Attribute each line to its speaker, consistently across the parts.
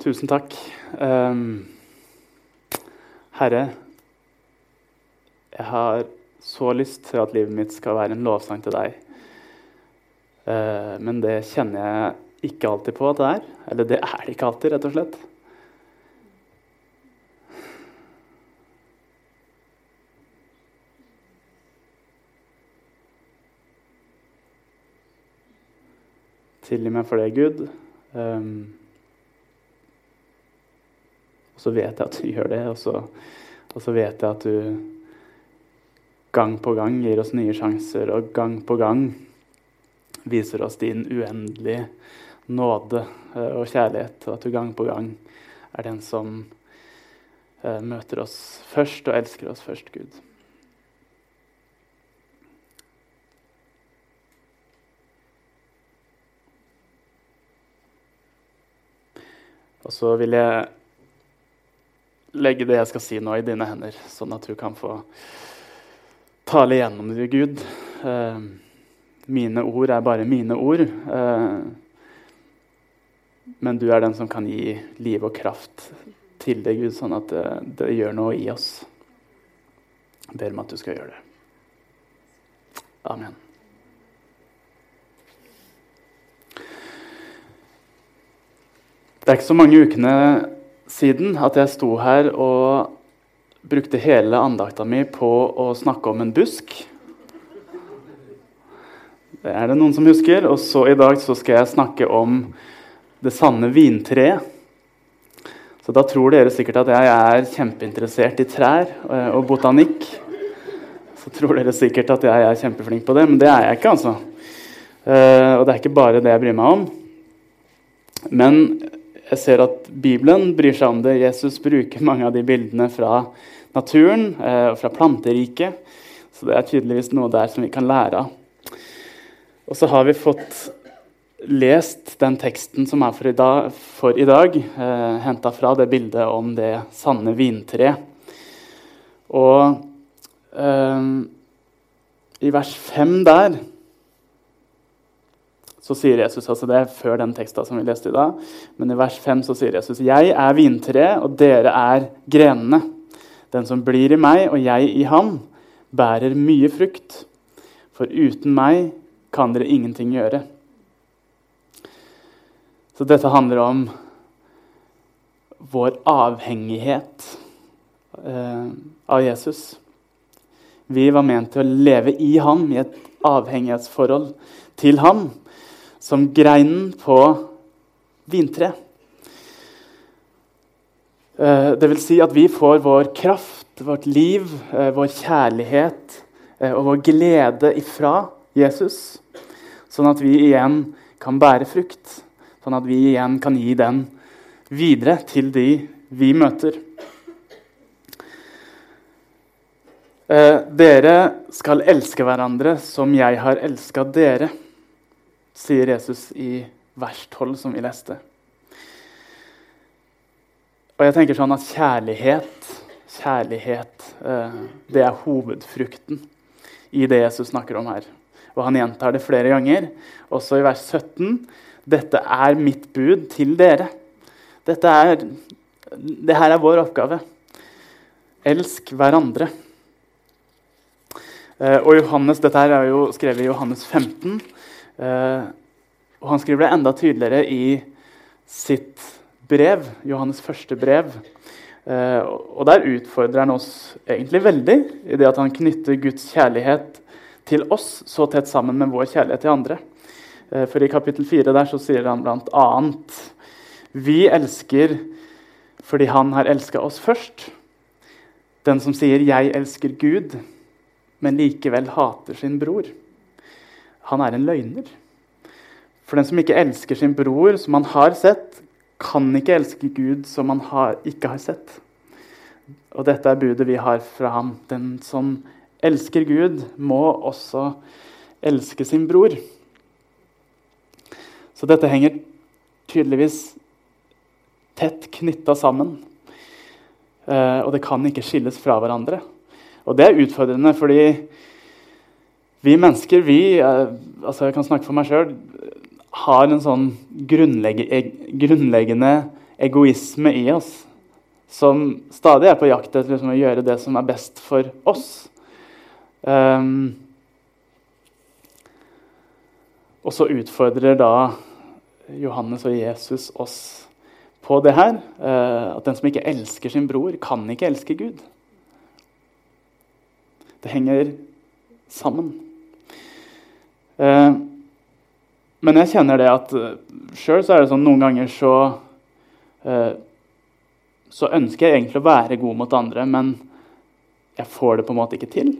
Speaker 1: Tusen takk. Um, herre, jeg har så lyst til at livet mitt skal være en lovsang til deg. Uh, men det kjenner jeg ikke alltid på at det er. Eller det er det ikke alltid, rett og slett. Tilgi meg for det, Gud. Um, så vet jeg at du gjør det, og så, og så, vet jeg at du gang på gang gir oss nye sjanser, og gang på gang viser oss din uendelige nåde uh, og kjærlighet, og at du gang på gang er den som uh, møter oss først og elsker oss først, Gud. Og så vil jeg legge det jeg skal si nå, i dine hender, sånn at du kan få tale gjennom det, Gud. Eh, mine ord er bare mine ord. Eh, men du er den som kan gi liv og kraft til det, Gud, sånn at det, det gjør noe i oss. Jeg ber om at du skal gjøre det. Amen. Det er ikke så mange ukene siden at jeg sto her og brukte hele andakta mi på å snakke om en busk. Det er det noen som husker. Og så i dag så skal jeg snakke om det sanne vintreet. Så da tror dere sikkert at jeg er kjempeinteressert i trær eh, og botanikk. Så tror dere sikkert at jeg er kjempeflink på det, men det er jeg ikke. altså. Eh, og det er ikke bare det jeg bryr meg om. Men jeg ser at Bibelen bryr seg om det. Jesus bruker mange av de bildene fra naturen eh, og fra planteriket. Så det er tydeligvis noe der som vi kan lære av. Og så har vi fått lest den teksten som er for i dag, for dag eh, henta fra det bildet om det sanne vintreet. Og eh, i vers 5 der så sier Jesus altså Det før den teksta som vi leste i dag. Men i vers 5 så sier Jesus Jeg er vintreet, og dere er grenene. Den som blir i meg og jeg i ham, bærer mye frukt. For uten meg kan dere ingenting gjøre. Så dette handler om vår avhengighet eh, av Jesus. Vi var ment til å leve i ham, i et avhengighetsforhold til ham som greinen på vintre. Eh, det vil si at vi får vår kraft, vårt liv, eh, vår kjærlighet eh, og vår glede ifra Jesus. Sånn at vi igjen kan bære frukt. Sånn at vi igjen kan gi den videre til de vi møter. Dere skal elske hverandre som jeg har elska dere sier Jesus i vers 12, som vi leste. Og jeg tenker sånn at kjærlighet, kjærlighet, eh, det er hovedfrukten i det Jesus snakker om her. Og han gjentar det flere ganger, også i vers 17. Dette er mitt bud til dere. Dette er, det her er vår oppgave. Elsk hverandre. Eh, og Johannes, Dette er jo skrevet i Johannes 15. Uh, og han skriver det enda tydeligere i sitt brev, Johannes første brev. Uh, og der utfordrer han oss egentlig veldig i det at han knytter Guds kjærlighet til oss så tett sammen med vår kjærlighet til andre. Uh, for i kapittel 4 der så sier han blant annet Vi elsker fordi Han har elska oss først. Den som sier 'jeg elsker Gud', men likevel hater sin bror han er en løgner. For den som ikke elsker sin bror som han har sett, kan ikke elske Gud som han har, ikke har sett. Og dette er budet vi har fra ham. Den som elsker Gud, må også elske sin bror. Så dette henger tydeligvis tett knytta sammen. Uh, og det kan ikke skilles fra hverandre. Og det er utfordrende, fordi vi mennesker, vi, eh, altså jeg kan snakke for meg sjøl, har en sånn grunnleggende egoisme i oss som stadig er på jakt etter liksom, å gjøre det som er best for oss. Um, og så utfordrer da Johannes og Jesus oss på det her. Uh, at den som ikke elsker sin bror, kan ikke elske Gud. Det henger sammen. Uh, men jeg kjenner det at uh, sjøl så er det sånn noen ganger så uh, Så ønsker jeg egentlig å være god mot andre, men jeg får det på en måte ikke til.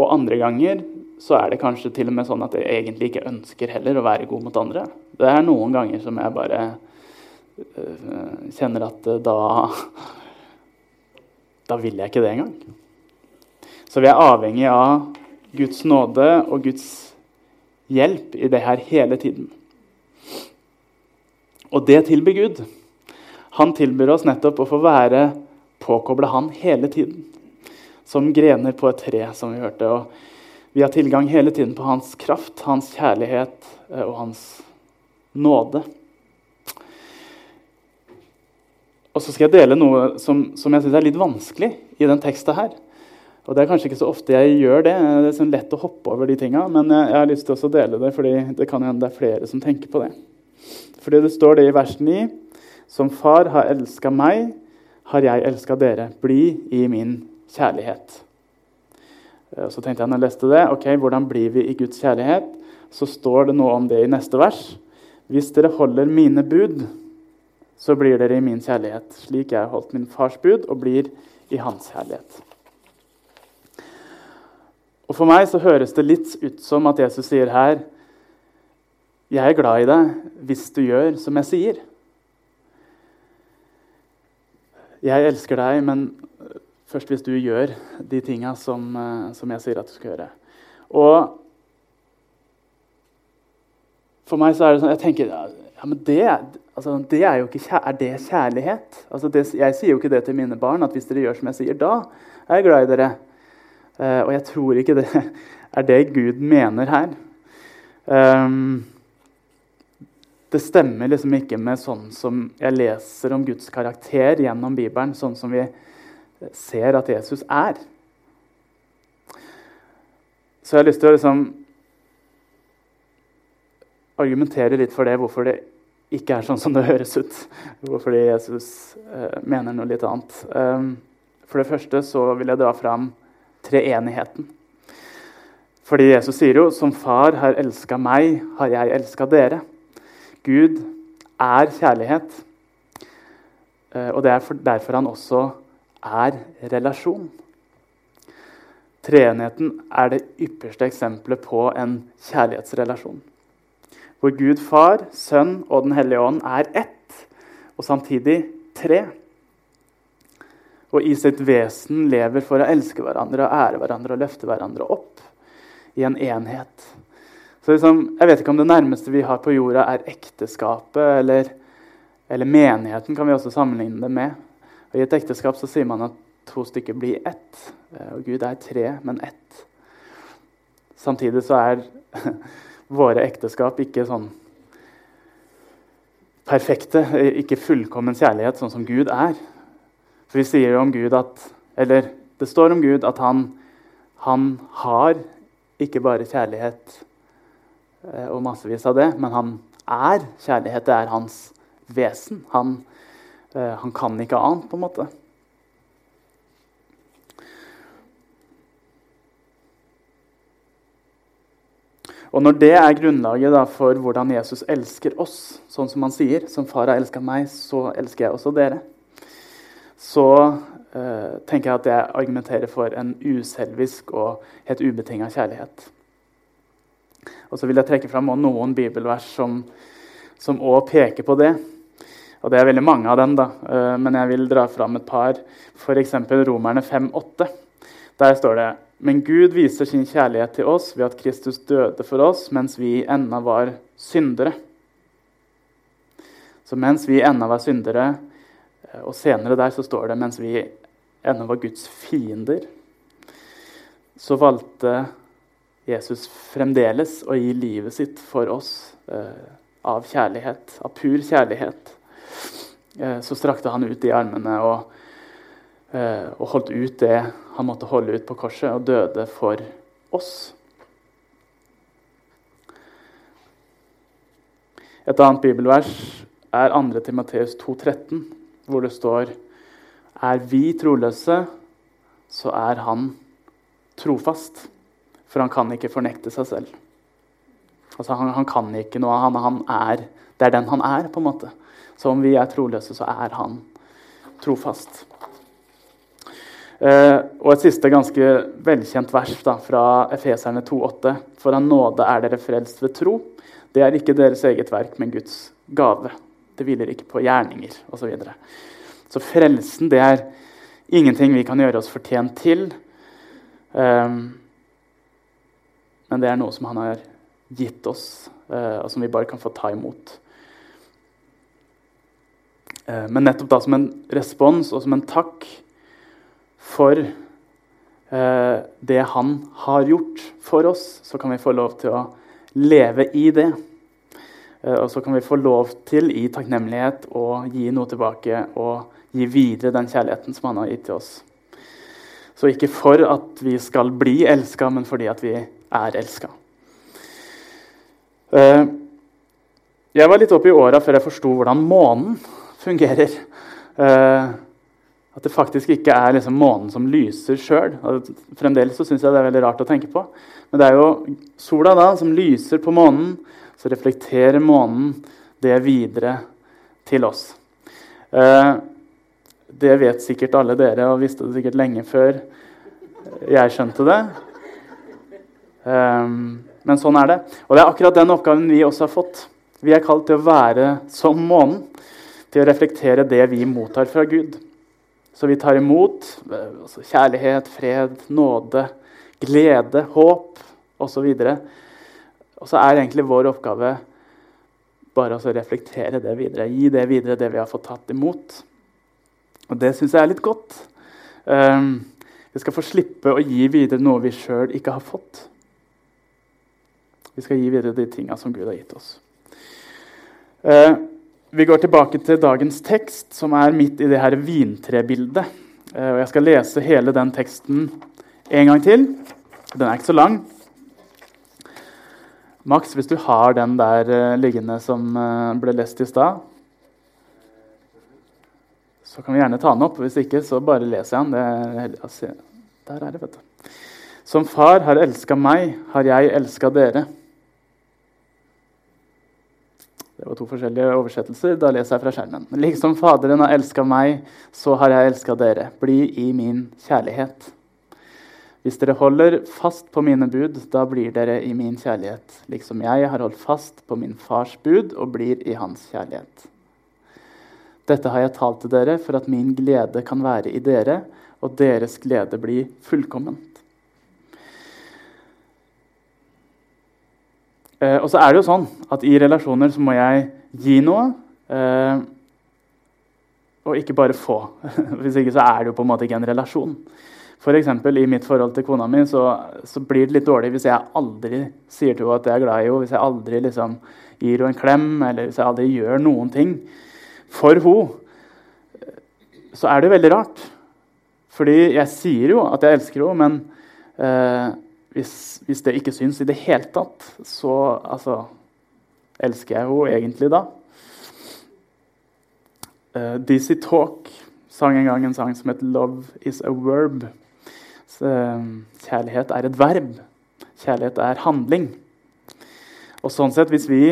Speaker 1: Og andre ganger så er det kanskje til og med sånn at jeg egentlig ikke ønsker heller å være god mot andre. Det er noen ganger som jeg bare kjenner at da Da vil jeg ikke det engang. Så vi er avhengig av Guds nåde og Guds hjelp i det her hele tiden. Og det tilbyr Gud. Han tilbyr oss nettopp å få være påkobla Han hele tiden. Som grener på et tre, som vi hørte. Og vi har tilgang hele tiden på Hans kraft, Hans kjærlighet eh, og Hans nåde. Og så skal jeg dele noe som, som jeg syns er litt vanskelig i den teksten her. Og Det er kanskje ikke så ofte jeg gjør det. Det er sånn lett å hoppe over de tinga. Men jeg, har lyst til å dele det, fordi det kan hende det er flere som tenker på det. Fordi det står det i vers 9.: Som far har elska meg, har jeg elska dere. Bli i min kjærlighet. Eh, så tenkte jeg når jeg leste det, ok, hvordan blir vi i Guds kjærlighet? Så står det noe om det i neste vers. Hvis dere holder mine bud, så blir dere i min kjærlighet, slik jeg har holdt min fars bud og blir i hans kjærlighet. Og For meg så høres det litt ut som at Jesus sier her Jeg er glad i deg hvis du gjør som jeg sier. Jeg elsker deg, men først hvis du gjør de tinga som, eh, som, jeg sier at du skal gjøre. Og for meg så er det sånn Jeg tenker ja, men det, altså, det er jo ikke Er det kjærlighet? Altså, det, jeg sier jo ikke det til mine barn, at hvis dere gjør som jeg sier, da er jeg glad i dere. Uh, og jeg tror ikke det er det Gud mener her. Um, det stemmer liksom ikke med sånn som jeg leser om Guds karakter gjennom Bibelen, sånn som vi ser at Jesus er. Så jeg har lyst til å liksom argumentere litt for det, hvorfor det ikke er sånn som det høres ut. Hvorfor Jesus uh, mener noe litt annet. Um, for det første så vil jeg dra fram treenigheten. Fordi Jesus sier jo 'Som far har elska meg, har jeg elska dere'. Gud er kjærlighet. Eh, og det er derfor han også er relasjon. Treenigheten er det ypperste eksempelet på en kjærlighetsrelasjon. Hvor Gud Far, Sønn og Den hellige ånd er ett, og samtidig tre og i sitt vesen lever for å elske hverandre og ære hverandre og løfte hverandre opp i en enhet. Så liksom, Jeg vet ikke om det nærmeste vi har på jorda, er ekteskapet eller, eller menigheten. kan vi også sammenligne det med. Og I et ekteskap så sier man at to stykker blir ett. Eh, og Gud er tre, men ett. Samtidig så er våre ekteskap ikke sånn perfekte, ikke fullkommen kjærlighet, sånn som Gud er. For vi sier om Gud at Eller det står om Gud at han, han har ikke bare kjærlighet eh, og massevis av det, men han er kjærlighet. Det er hans vesen. Han, eh, han kan ikke annet, på en måte. Og Når det er grunnlaget da, for hvordan Jesus elsker oss, sånn som han sier, som far har elska meg, så elsker jeg også dere så eh, tenker jeg at jeg argumenterer for en uselvisk og helt ubetinga kjærlighet. Og så vil jeg trekke fram noen bibelvers som også peker på det. Og det er veldig mange av dem, da. Uh, men jeg vil dra fram et par. F.eks. Romerne 5,8. Der står det Men Gud viser sin kjærlighet til oss ved at Kristus døde for oss mens vi ennå var syndere. Så mens vi ennå var syndere, Eh, og senere der så står det mens vi ennå var Guds fiender, så valgte Jesus fremdeles å gi livet sitt for oss. Eh, av kjærlighet, av pur kjærlighet, eh, så strakte han ut de armene og, eh, og holdt ut det han måtte holde ut på korset, og døde for oss. Et annet bibelvers er 2. Timoteus 2,13, hvor det står Er vi troløse, så er han trofast. For han kan ikke fornekte seg selv. Altså, han, han kan ikke noe. Han, han, er, det er den han er, på en måte. Så om vi er troløse, så er han trofast. Eh, og et siste ganske velkjent vers da, fra Efeserne 2,8. For av nåde er dere frelst ved tro. Det er ikke deres eget verk, men Guds gave. Det hviler ikke på gjerninger osv. Så, videre. så frelsen det er ingenting vi kan gjøre oss fortjent til. Um, men det er noe som han har gitt oss, uh, og som vi bare kan få ta imot. Uh, men nettopp da som en respons og som en takk for uh, det han har gjort for oss, så kan vi få lov til å leve i det. Og så kan vi få lov til i takknemlighet å gi noe tilbake og gi videre den kjærligheten som han har gitt til oss. Så ikke for at vi skal bli elska, men fordi at vi er elska. Eh, jeg var litt oppe i åra før jeg forsto hvordan månen fungerer. Eh, at det faktisk ikke er liksom månen som lyser sjøl. Fremdeles så syns jeg det er veldig rart å tenke på. Men det er jo sola da som lyser på månen. Så reflekterer månen det videre til oss. Eh, det vet sikkert alle dere, og visste det sikkert lenge før jeg skjønte det. Men sånn er det. Og det er akkurat den oppgaven vi også har fått. Vi er kalt til å være som månen, til å reflektere det vi mottar fra Gud. Så vi tar imot eh, altså kjærlighet, fred, nåde, glede, håp osv. Og så er egentlig vår oppgave bare å reflektere det videre. Gi det videre, det vi har fått tatt imot. Og det syns jeg er litt godt. Um, vi skal få slippe å gi videre noe vi sjøl ikke har fått. Vi skal gi videre de tinga som Gud har gitt oss. Uh, vi går tilbake til dagens tekst, som er midt i det her vintrebildet. Uh, og jeg skal lese hele den teksten en gang til. Den er ikke så lang. Max, hvis du har den der eh, liggende som eh, ble lest i stad, så kan vi gjerne ta den opp. Hvis ikke, så bare leser jeg den. Altså, der er det, vet du. Som far har elska meg, har jeg elska dere. Det var to forskjellige oversettelser. Da leser jeg fra skjermen. Liksom Faderen har elska meg, så har jeg elska dere. Bli i min kjærlighet. Hvis dere holder fast på mine bud, da blir dere i min kjærlighet, liksom jeg har holdt fast på min fars bud og blir i hans kjærlighet. Dette har jeg talt til dere for at min glede kan være i dere, og deres glede blir fullkomment. Eh, og så er det jo sånn at i relasjoner så må jeg gi noe. Eh, og ikke bare få. Hvis ikke så er det jo på en måte ikke en relasjon. Eksempel, I mitt forhold til kona mi så, så, blir det litt dårlig hvis jeg aldri sier til henne at jeg er glad i henne, hvis jeg aldri liksom, gir henne en klem, eller hvis jeg aldri gjør noen ting for henne. Så er det veldig rart. Fordi jeg sier jo at jeg elsker henne, men eh, hvis, hvis, det ikke syns i det hele tatt, så altså, elsker jeg henne egentlig da. Uh, DC Talk sang en gang en sang som het 'Love is a verb'. Um, kjærlighet er et verb. Kjærlighet er handling. Og sånn sett, hvis vi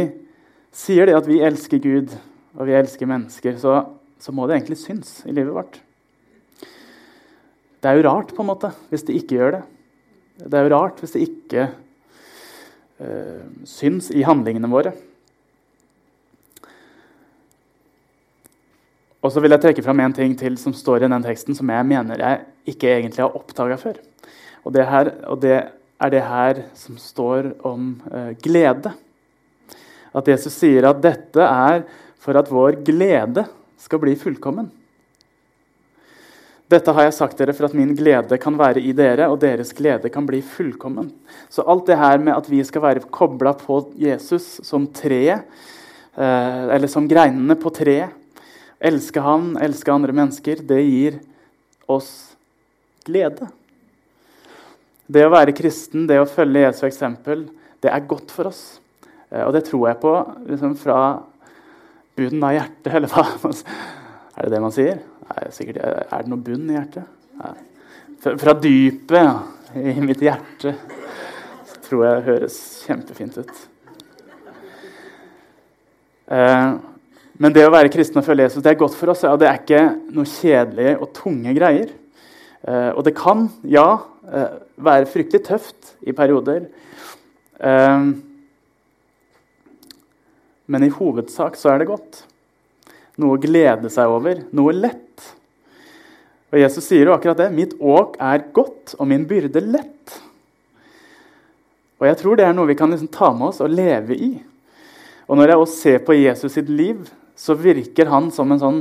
Speaker 1: sier det at vi elsker Gud og vi elsker mennesker, så, så må det egentlig syns i livet vårt. Det er jo rart på en måte, hvis det ikke gjør det. Det er jo rart hvis det ikke uh, syns i handlingene våre. Og så vil jeg trekke fram en ting til som står i den teksten som jeg mener jeg ikke egentlig har oppdaga før. Og det, her, og det, er det her som står om eh, glede. At Jesus sier at dette er for at vår glede skal bli fullkommen. Dette har jeg sagt dere for at min glede kan være i dere, og deres glede kan bli fullkommen. Så alt det her med at vi skal være kobla på Jesus som treet, eh, eller som greinene på treet. Elske Han, elske andre mennesker, det gir oss glede. Det å være kristen, det å følge Jesu eksempel, det er godt for oss. Eh, og det tror jeg på liksom fra bunnen av hjertet, eller hva? Er det det man sier? Nei, sikkert, er det noe bunn i hjertet? Nei. Fra dypet i mitt hjerte så tror jeg det høres kjempefint ut. Eh, men det å være kristen og følge Jesus det er godt for oss. og Det er ikke noe kjedelige og tunge greier. Eh, og det kan, ja, eh, være fryktelig tøft i perioder. Men i hovedsak så er det godt. Noe å glede seg over. Noe lett. Og Jesus sier jo akkurat det. 'Mitt åk er godt, og min byrde lett'. Og jeg tror det er noe vi kan liksom ta med oss og leve i. Og når jeg også ser på Jesus sitt liv, så virker han som en sånn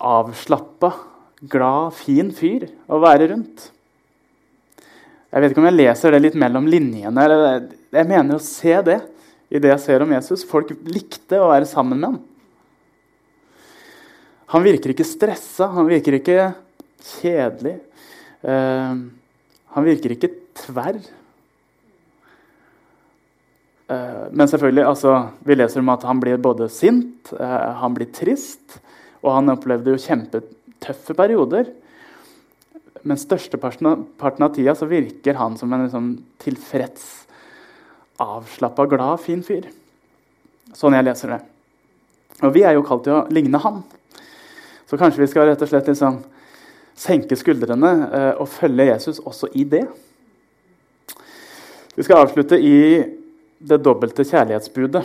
Speaker 1: avslappa, glad, fin fyr å være rundt. Jeg vet ikke om jeg leser det litt mellom linjene. eller Jeg mener å se det i det jeg ser om Jesus. Folk likte å være sammen med ham. Han virker ikke stressa, han virker ikke kjedelig. Uh, han virker ikke tverr. Uh, men selvfølgelig, altså, vi leser om at han blir både sint, uh, han blir trist, og han opplevde jo kjempetøffe perioder. Men størsteparten av tida så virker han som en liksom, tilfreds, avslappa, glad, fin fyr. Sånn jeg leser det. Og vi er jo kalt til å ligne han. Så kanskje vi skal rett og slett liksom senke skuldrene eh, og følge Jesus også i det. Vi skal avslutte i det dobbelte kjærlighetsbudet.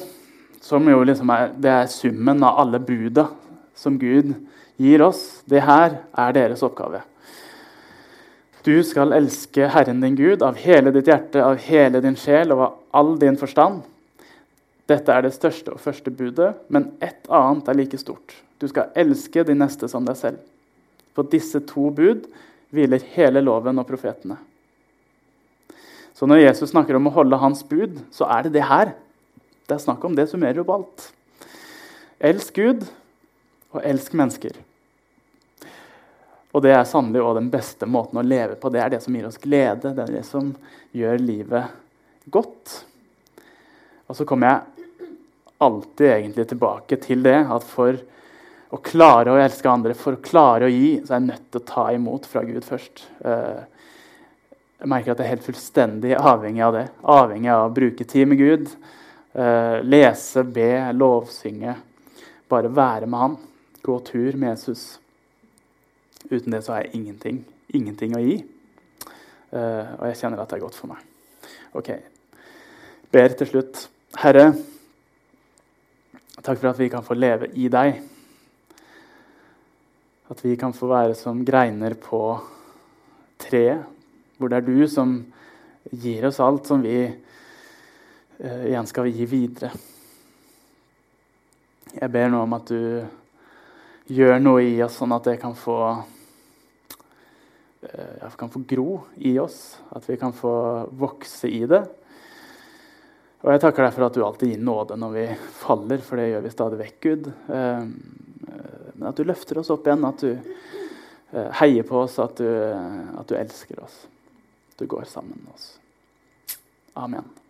Speaker 1: Som jo liksom er, det er summen av alle buda som Gud gir oss. Det her er deres oppgave. Du skal elske Herren din Gud av hele ditt hjerte, av hele din sjel og av all din forstand. Dette er det største og første budet, men ett annet er like stort. Du skal elske de neste som deg selv. På disse to bud hviler hele loven og profetene. Så når Jesus snakker om å holde hans bud, så er det det her. Det er snakk om det summerer opp alt. Elsk Gud, og elsk mennesker. Og det er sannelig også den beste måten å leve på. Det er det som gir oss glede. Det er det som gjør livet godt. Og så kommer jeg alltid egentlig tilbake til det at for å klare å elske andre, for å klare å gi, så er jeg nødt til å ta imot fra Gud først. Eh, jeg merker at jeg er helt fullstendig avhengig av det. Avhengig av å bruke tid med Gud. Eh, lese, be, lovsynge. Bare være med Han. Gå tur med Jesus. Uten det så har jeg ingenting. Ingenting å gi. Uh, og jeg kjenner at det er godt for meg. Ok. Ber til slutt. Herre, takk for at vi kan få leve i deg. At vi kan få være som greiner på treet, hvor det er du som gir oss alt som vi uh, igjen skal gi videre. Jeg ber nå om at du gjør noe i oss, sånn at det kan få ja, kan få gro i oss. At vi kan få vokse i det. Og jeg takker deg for at du alltid gir nåde når vi faller, for det gjør vi stadig vekk, Gud. Uh, men at du løfter oss opp igjen, at du uh, heier på oss, at du, at du elsker oss. Du går sammen med oss. Amen.